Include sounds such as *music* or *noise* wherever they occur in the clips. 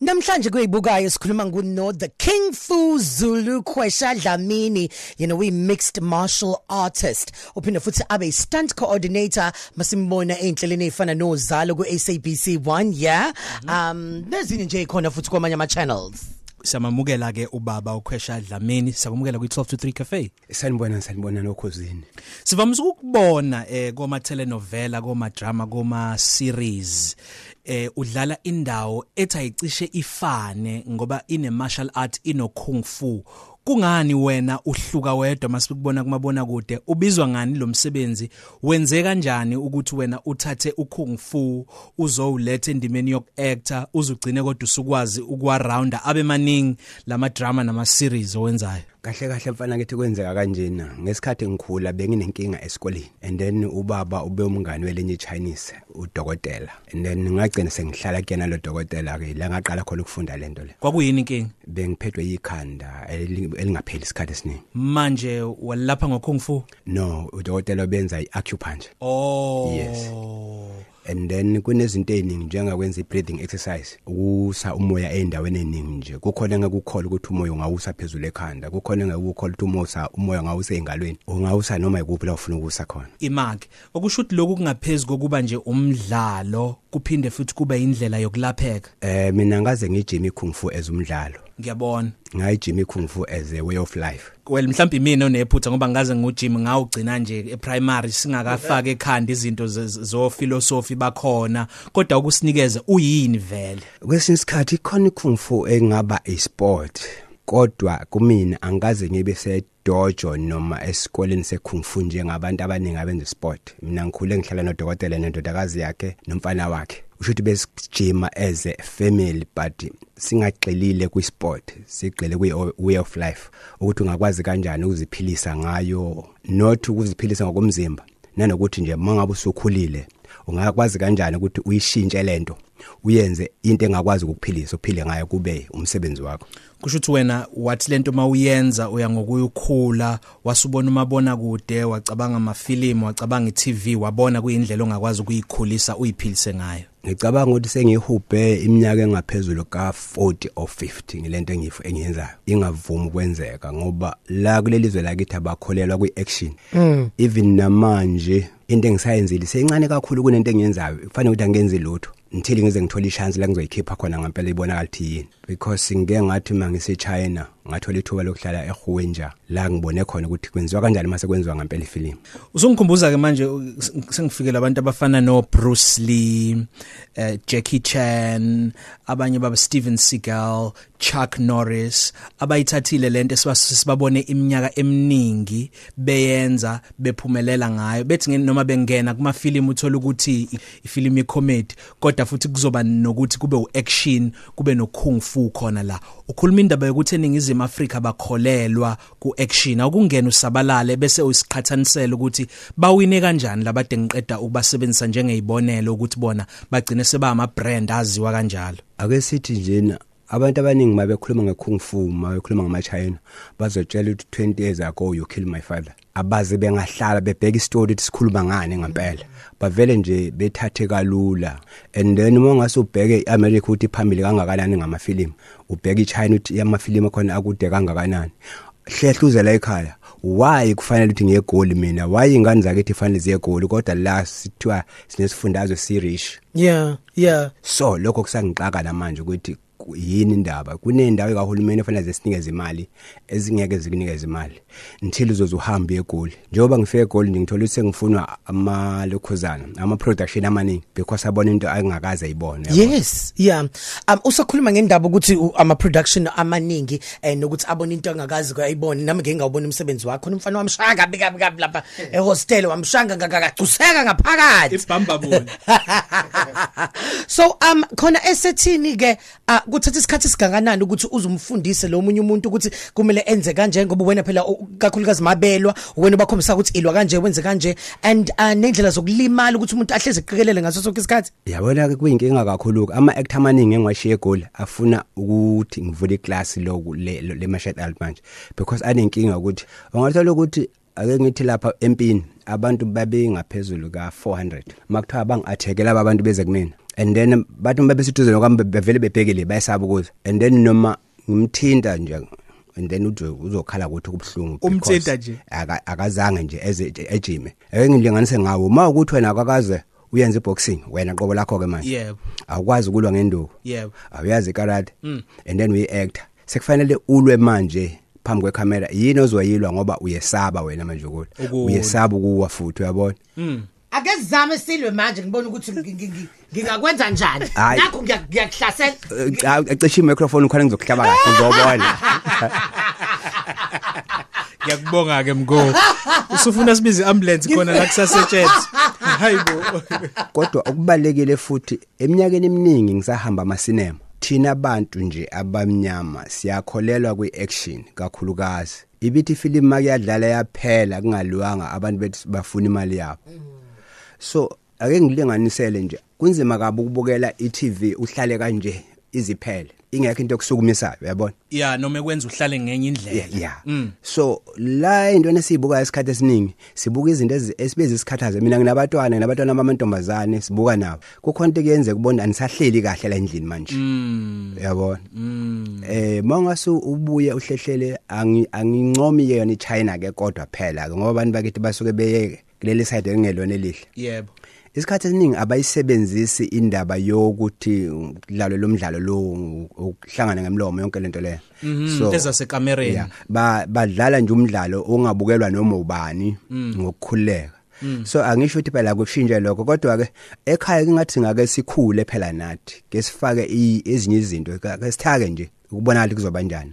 Namhlanje kuyibukayo sikhuluma nguno the King Fu Zulu Kwesha Dlamini you know we mixed martial artist. Uphinde futhi abe stunt coordinator masimbona einhleleni efana nozalo ku SABC 1 yeah? Um nezinye nje ikhona futhi kwamanye ama channels siyamamukela ke ubaba ukhwesha Dlamini siyakumukela kwi 12 to 3 cafe. Sanibona sanibona nokhosini sivamisa ukubona eh koma telenovela koma drama koma series eh udlala indawo ethi ayicishe ifane ngoba ine martial art ino kung fu. Kungani wena uhluka wedwa masikubona kumabona kude ubizwa ngani lo msebenzi? Wenze kanjani ukuthi wena uthathe ukung fu uzowuletha endimeni yok actor uzugcine kodwa usukwazi ukwa rounder abe maningi lama drama nama series owenzayo. Kahle kahle mfana kethi kwenzeka kanjena. Ngesikhathi ngikhula benginenkinga esikoleni and then ubaba ube umngani welenye Chinese udokotela. And then ngagcina sengihlala kuyena lo dokotela ke la ngaqala khona ukufunda lento le. Kwakuyini inkinga? Bengiphethwe yikhanda elingapheli isikhathi esiningi. Manje walapha ngokung fu no udokotela benza iacupuncture. Oh. Yes. And then kunezinto eziningi njengakwenza i-breathing exercise ukusa umoya endaweni eningi nje. Kukhona engekukholwa ukuthi umoya ungawusa phezulu ekhanda kukhona engekukholwa ukuthi umoya umoya ungawusa engalweni ungawusa noma ikuphi la ufuna ukusa khona. Imake okusho ukuthi lokhu kungaphezulu kokuba nje umdlalo kuphinde futhi kube indlela yokulapheka? Eh mina ngaze ngijime kung fu as umdlalo. Ngiyabona. Ngayijime kung fu as a way of life. Well mhlawumbe mina onephutha ngoba ngaze ngujim ngawugcina nje eprimary singakafaka ekhanda izinto zo philosophy bakhona kodwa ukusinikeza uyini vele? Kwesinye isikhathi khona kung fu engaba isport kodwa kumina angikaze ngibe sedojo noma esikoleni sekung fu njengabantu abaningi abenza sport mina ngikhule ngihlala nodokotela nendodakazi yakhe nomfana wakhe. Usho ukuthi besijima as a family but singagxilile kwisport sigxile kwi way of life ukuthi ungakwazi kanjani ukuziphilisa ngayo not ukuziphilisa ngokomzimba nanokuthi nje mangabe usukhulile ungakwazi kanjani ukuthi uyishintshe lento uyenze into engakwazi ukukuphilisa uphile ngayo kube umsebenzi wakho. Kusho ukuthi wena wathi lento mawuyenza uya ngokuyikhula wasubona umabona kude wacabanga amafilimu wacabanga iTV wabona kuyindlela ongakwazi ukuyikhulisa uyiphilise ngayo. Ngicabanga ukuthi sengihubhe iminyaka engaphezulu ka40 or 50 ngilento engifu engiyenzayo. Ingavumi ukwenzeka ngoba la kulelizwe lakithi abakholelwa kwiaction. Even namanje into engisayenzile seyincane kakhulu kunento engiyenzayo. Kufanele ukuthi angenzi lutho. Until ngize ngithola ichance la ngizoyikhipha khona ngempela ibonakala ukuthi yini. Because ngike ngathi mangise China ngathola ithuba lokuhlala eHuenja la ngibone khona ukuthi kwenziwa kanjani mase kwenziwa ngempela ifilimu Usungikhumbuza ke manje u- s- sengifikele abantu abafana no Bruce Lee, eh Jackie Chan, abanye baba Steven Seagal, Chuck Norris, abayithathile lento esibabone iminyaka eminingi beyenza bephumelela ngayo. Bethi nge- noma bengena kuma film uthola ukuthi i- ifilimu icomedy kodwa futhi kuzoba nokuthi kube uaction, kube no kung fu khona la. Ukhuluma indaba yokuthi eningizimu Afrika bakholelwa kuaction. Akungena usabalale bese usiqhathanisela ukuthi bawine kanjani labade ngiqeda ukubasebenzisa njengezibonelo ukuthi bona bagcine seba ama brand aziwa kanjalo. ake sithi njena abantu abaningi mabekhuluma ngekung fu mabekhuluma ngama-china bazotshela ukuthi 20 years ago you kill my father. Abaze bengahlala bebheka isitori ukuthi sikhuluma ngani ngempela. Bavele nje bethathe kalula. And then uma ungase ubheke i-america ukuthi phambili kangakanani ngamafilimu ubheke i-china ukuthi amafilimu akhona akude kangakanani. Hlehluze la ekhaya. Why kufanele ukuthi ngiyegoli mina? Why ingane zakithi fanele ziyegoli? Kodwa la sithiwa sinesifundazwe sirish yeah yeah. So lokho kusangixaka namanje ukuthi ku- yini indaba? Kunendawo kahulumeni efanele zesinikeze imali ezingeke zikunikeze imali until uzoze uhambe egoli. Njengoba ngifike egoli nje ngithola ukuthi sengifunwa amalokhuzana ama production amaningi because abona into angakaze ayibone yabo. yes yeah um usakhuluma ngendaba ukuthi u- ama production amaningi eh nokuthi abone into engakazi kuyayibona nami ngeke ngawubona umsebenzi wakho. Khona umfana wamshaya kabi kabi kabi lapha ehostel wamshanga ngakagcuseka ngaphakathi. Ibhamba bona. *laughs* so um khona esethini ke uh, kuthatha isikhathi siganganani ukuthi uzumfundise lo munye umuntu ukuthi kumele enze kanje ngoba wena phela kakhulukazi mabelwa wena bakhombisa ukuthi ilwa kanje wenze kanje and uh, nendlela zokulimala ukuthi umuntu ahleze eqikelele ngaso sonke isikhathi. Yabona ke kuyinkinga kakhulu ama actor amaningi engiwashiya egoli afuna ukuthi ngivule iclass lo le, martial art manje because anenkinga ukuthi ungathola ukuthi ake ngithi lapha empini abantu babe ngaphezulu ka 400 makuthiwa bangi laba abantu beze kumina and then bathi uma besithuze nokwami bevele bebhekile bayasaba ukuza and then noma ngimthinta nje and then uthi uzokhala ukuthi kubhlungu Umthinta nje? akazange nje eze ejime ake ngilinganise ngawo uma ukuthi wena akakaze uyenza iboxing wena qobo lakho ke manje Yebo. awukwazi ukulwa ngenduku Yebo. awuyazi ikarate and then uyi-actor sekufanele ulwe manje phambi kwekhamera yini ozoyilwa ngoba uyesaba wena manje ukuthi Ukulwa. uyesaba ukuwa futhi uyabona ake sizame silwe manje ngibona ukuthi ngi- ngi- ngi- ngingakwenza njani? Hayi. nakho ngiya- ngiyakuhlasela Eh, cha acishe i-microphone ukhona ngizokuhlaba kahle uzobona. *laughs* Ngiyakubonga ke mgo usufuna sibize ambulance khona la kusasetshenzwe hayibo *laughs* kodwa okubalekile futhi eminyakeni eminingi ngisahamba amasinema thina abantu nje abamnyama siyakholelwa kwi-action kakhulukazi. Ibithi ifilimu makuyadlala yaphela kungaliwanga abantu bethu bafuna imali yabo. So ake ngilinganisele nje kunzima kabi ukubukela i-TV uhlale kanje iziphele. Ingekho into yokusukumisayo uyabona? Ya noma ekwenza uhlale ngenye indlela. Yeah, yeah. so la into nesiyibuka isikhathi esiningi sibuka izinto esibiza isikhathaze mina nginabatwana nginabatwana bamantombazane sibuka nabo. Kukhona into kuyenzeka ubona anisahleli kahle la endlini manje. Uyabona? Eh mawungase ubuye uhlehlele angi- angincomi yona iChina ke kodwa phela ke ngoba abantu bakithi basuke beye kuleli side engelona elihle. Yebo. Isikhathi esiningi abayisebenzisi indaba yokuthi udlalo lomdlalo lo ukuhlangana ngemlomo yonke lento leyo. So ezasekamereni yeah, ba badlala nje umdlalo ongabukelwa noma ubani ngokukhuleka so angisho ukuthi phela kushintshe lokho kodwa ke ekhaya kingathi ngake sikhule phela nathi ke sifake i- ezinye izinto ke sithake nje ukubona ukuthi kuzoba njani.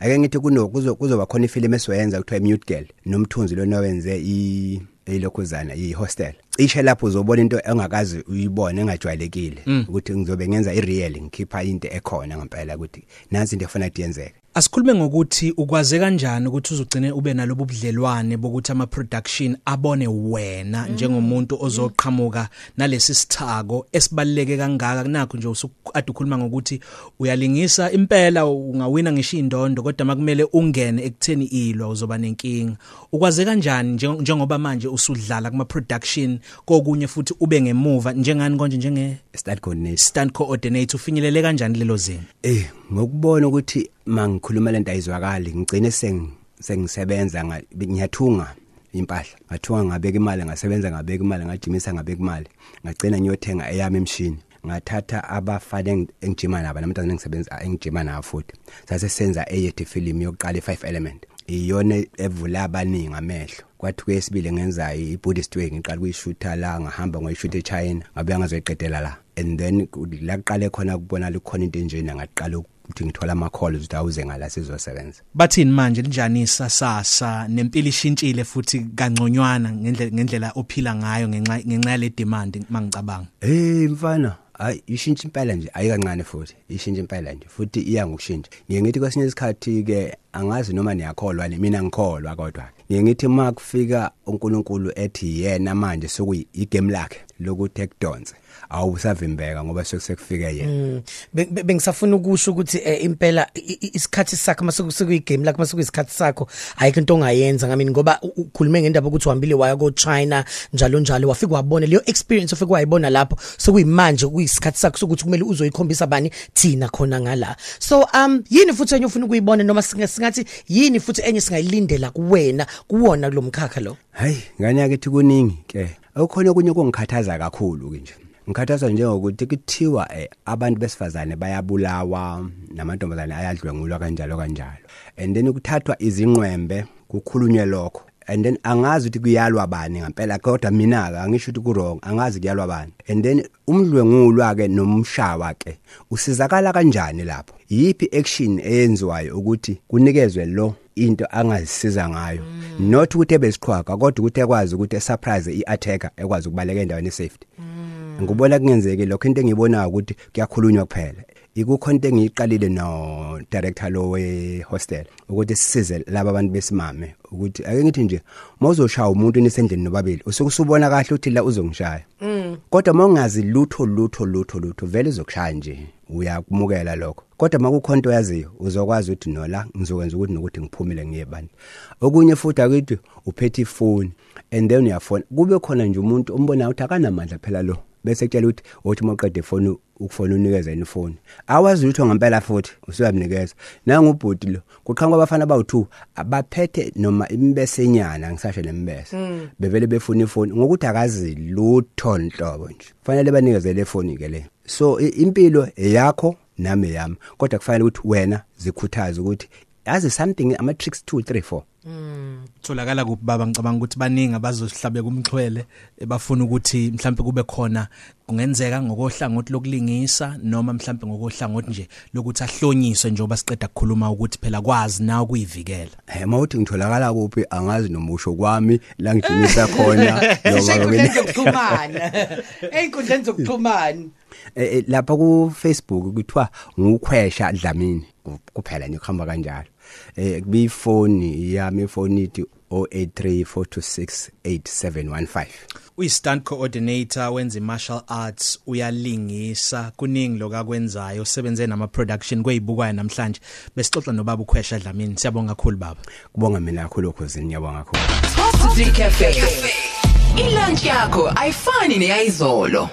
Ake ngithi kuno kuzo- kuzoba khona ifilimu esizoyenza kuthiwa mute girl nomthunzi lona wenze i eyilokhuzana i-hostel. Cishe lapho uzobona into engakazi uyibone engajwayelekile ukuthi ngizobe ngenza i-real ngikhipha into ekhona ngempela ukuthi nansi into efuna ukuthi yenzeke. Asikhulume ngokuthi ukwaze kanjani ukuthi uzugcine ube nalobu budlelwane bokuthi ama production abone wena njengomuntu ozoqhamuka nalesi sithako esibaleke kangaka. Nakho nje usukade ukhuluma ngokuthi uyalingisa impela ungawina ngisho indondo kodwa makumele ungene ekutheni ilwa uzoba nenkinga. Ukwaze kanjani njeng- njengoba manje usudlala kuma production kokunye futhi ube ngemuva? Njengani konje? Njenge start coordinator. Stand coordinator. Ufinyelele kanjani lelo zinga? Eh ngokubona ukuthi mangikhuluma lento ayizwakali ngicine seng sengisebenza nga- ngiyathunga impahla. Ngathunga ngabeka imali ngasebenza ngabeka imali ngajimisa ngabeka imali. Ngagcina ngiyothenga eyami emshini. Ngathatha abafane eng- engijima nabo namntazana engisebenza engijima nabo futhi. Sase senza eyethu film yokuqala i5 element. Iyona evula abaningi amehlo. Kwathi kwesibili ngenza i-buddhist way ngiqala kuyishutha la ngahamba ngoyishutha eChina ngabe ngazoyiqedela la. And then ku- la kuqale khona kubona likhona into enjena ngaqala ukuthi ngithola ama calls ukuthi awuze ngala sizosebenza. Bathini manje linjani isasasa nempilo ishintshile futhi kangconywana ngendlela ngendlela ophila ngayo ngenxa ngenxa yale demand mangicabanga? Hey mfana hayi ishintsha impela nje ayikancane futhi ishintsha impela nje futhi iya ngokushintsha. Ngiye ngithi kwesinye isikhathi ke angazi noma niyakholwa ni mina ngikholwa kodwa. Ngiye ngithi uma kufika uNkulunkulu ethi yena manje sokuyi igame lakhe. Lokuthi ekudonse. Awusavimbeka ngoba sekufike yena. Mm. Be- be- bengisafuna ukusho ukuthi eh, impela i- i- isikhathi sakho masekuyi game lakho masekuyi isikhathi sakho ayikho into ongayenza ngamini ngoba u- ukhulume ngendaba ukuthi uhambile waya ko China njalo njalo. Wafika wabona leyo experience ofika wayibona lapho sokuyimanje kuyisikhathi sakho sokuthi kumele uzoyikhombisa bani thina khona ngala. So um yini futhi enye ufuna ukuyibona noma singa- singathi yini futhi enye singayilindela kuwena kuwona kulomkhakha lo? Hayi ngani yakithi kuningi ke akukhona okunye kungikhathaza kakhulu ke nje. Ngikhathaza njengokuthi kuthiwa eh, abantu besifazane bayabulawa namantombazane ayadlwengulwa kanjalo kanjalo. And then kuthathwa izinqwembe kukhulunywe lokho. And then angazi ukuthi kuyalwa bani ngempela kodwa mina ke angisho ukuthi kurong angazi kuyalwa bani. And then umdlwengulwa ke nomshawa ke usizakala kanjani lapho? Yipi action eyenziwayo ukuthi kunikezwe lo into angazisiza ngayo. Not ukuthi ebesiqhwaga kodwa ukuthi ekwazi ukuthi esurprise i-attacker ekwazi ukubaleka endaweni esafety. Ngibona kungenzeki lokho into engiyibonayo ukuthi kuyakhulunywa kuphela. Ikukhona into engiyiqalile no director lo we hostel ukuthi sisize laba abantu besimame ukuthi ake ngithi nje mawuzoshaya umuntu nisendlini nobabili usuke usubona kahle ukuthi la uzongishaya. Kodwa mawungazi lutho lutho lutho lutho vele uzokushaya nje uyakumukela lokho. Kodwa makukhona into yaziyo uzokwazi ukuthi nola ngizokwenza ukuthi nokuthi ngiphumile ngiyebani okunye futhi akithi uphethe ifoni and then uyafona. Kube khona nje umuntu ombonayo ukuthi akanamandla phela lo. Bese kutshela ukuthi uthi mawuqede ifoni ukufona unikeza ifoni. Awazi ukuthi ngempela futhi usuyamnikeza nangubhudi lo kuqhamuka abafana abawu2 abaphethe noma imbesenyana ngisasho lembese bevele befuna ifoni ngokuthi akazi lutho nhlobo nje. Fanele banikezele ifoni ke le. So i- impilo eyakho nami yami kodwa kufanele ukuthi wena zikhuthaze ukuthi yazi something ama tricks 2 3 4 tholakala kuphi baba ngicabanga ukuthi baningi abazohlabeka umxhwele bafuna ukuthi mhlambe kube khona kungenzeka ngokohlangothi lokulingisa noma mhlambe ngokohlangothi nje lokuthi ahlonyiswe njengoba siqeda ukukhuluma ukuthi phela kwazi na ukuyivikela Eh mawuthi ngitholakala kuphi angazi nomusho kwami la ngijimisa khona *laughs* Ey'nkundleni zokuxhumana. Ey'nkundleni zokuxhumana. Eh, eh, lapha ku Facebook kuthiwa ngukhwesha Dlamini. Ku- kuphela nje kuhamba kanjalo. Eh kubifoni yami ifoni ithi 0834268715 uyi-stunt coordinator wenza i-martial arts uyalingisa. Kuningi lokakwenzayo usebenze nama-production kweyibukwayo namhlanje. Besixoxa nobaba ukhwesha dlamini. Siyabonga kakhulu baba. Kubonga mina kakhulu khosini ngiyabonga kakhulu. Positive Cafe. Ilunch yakho ayifani neyizolo.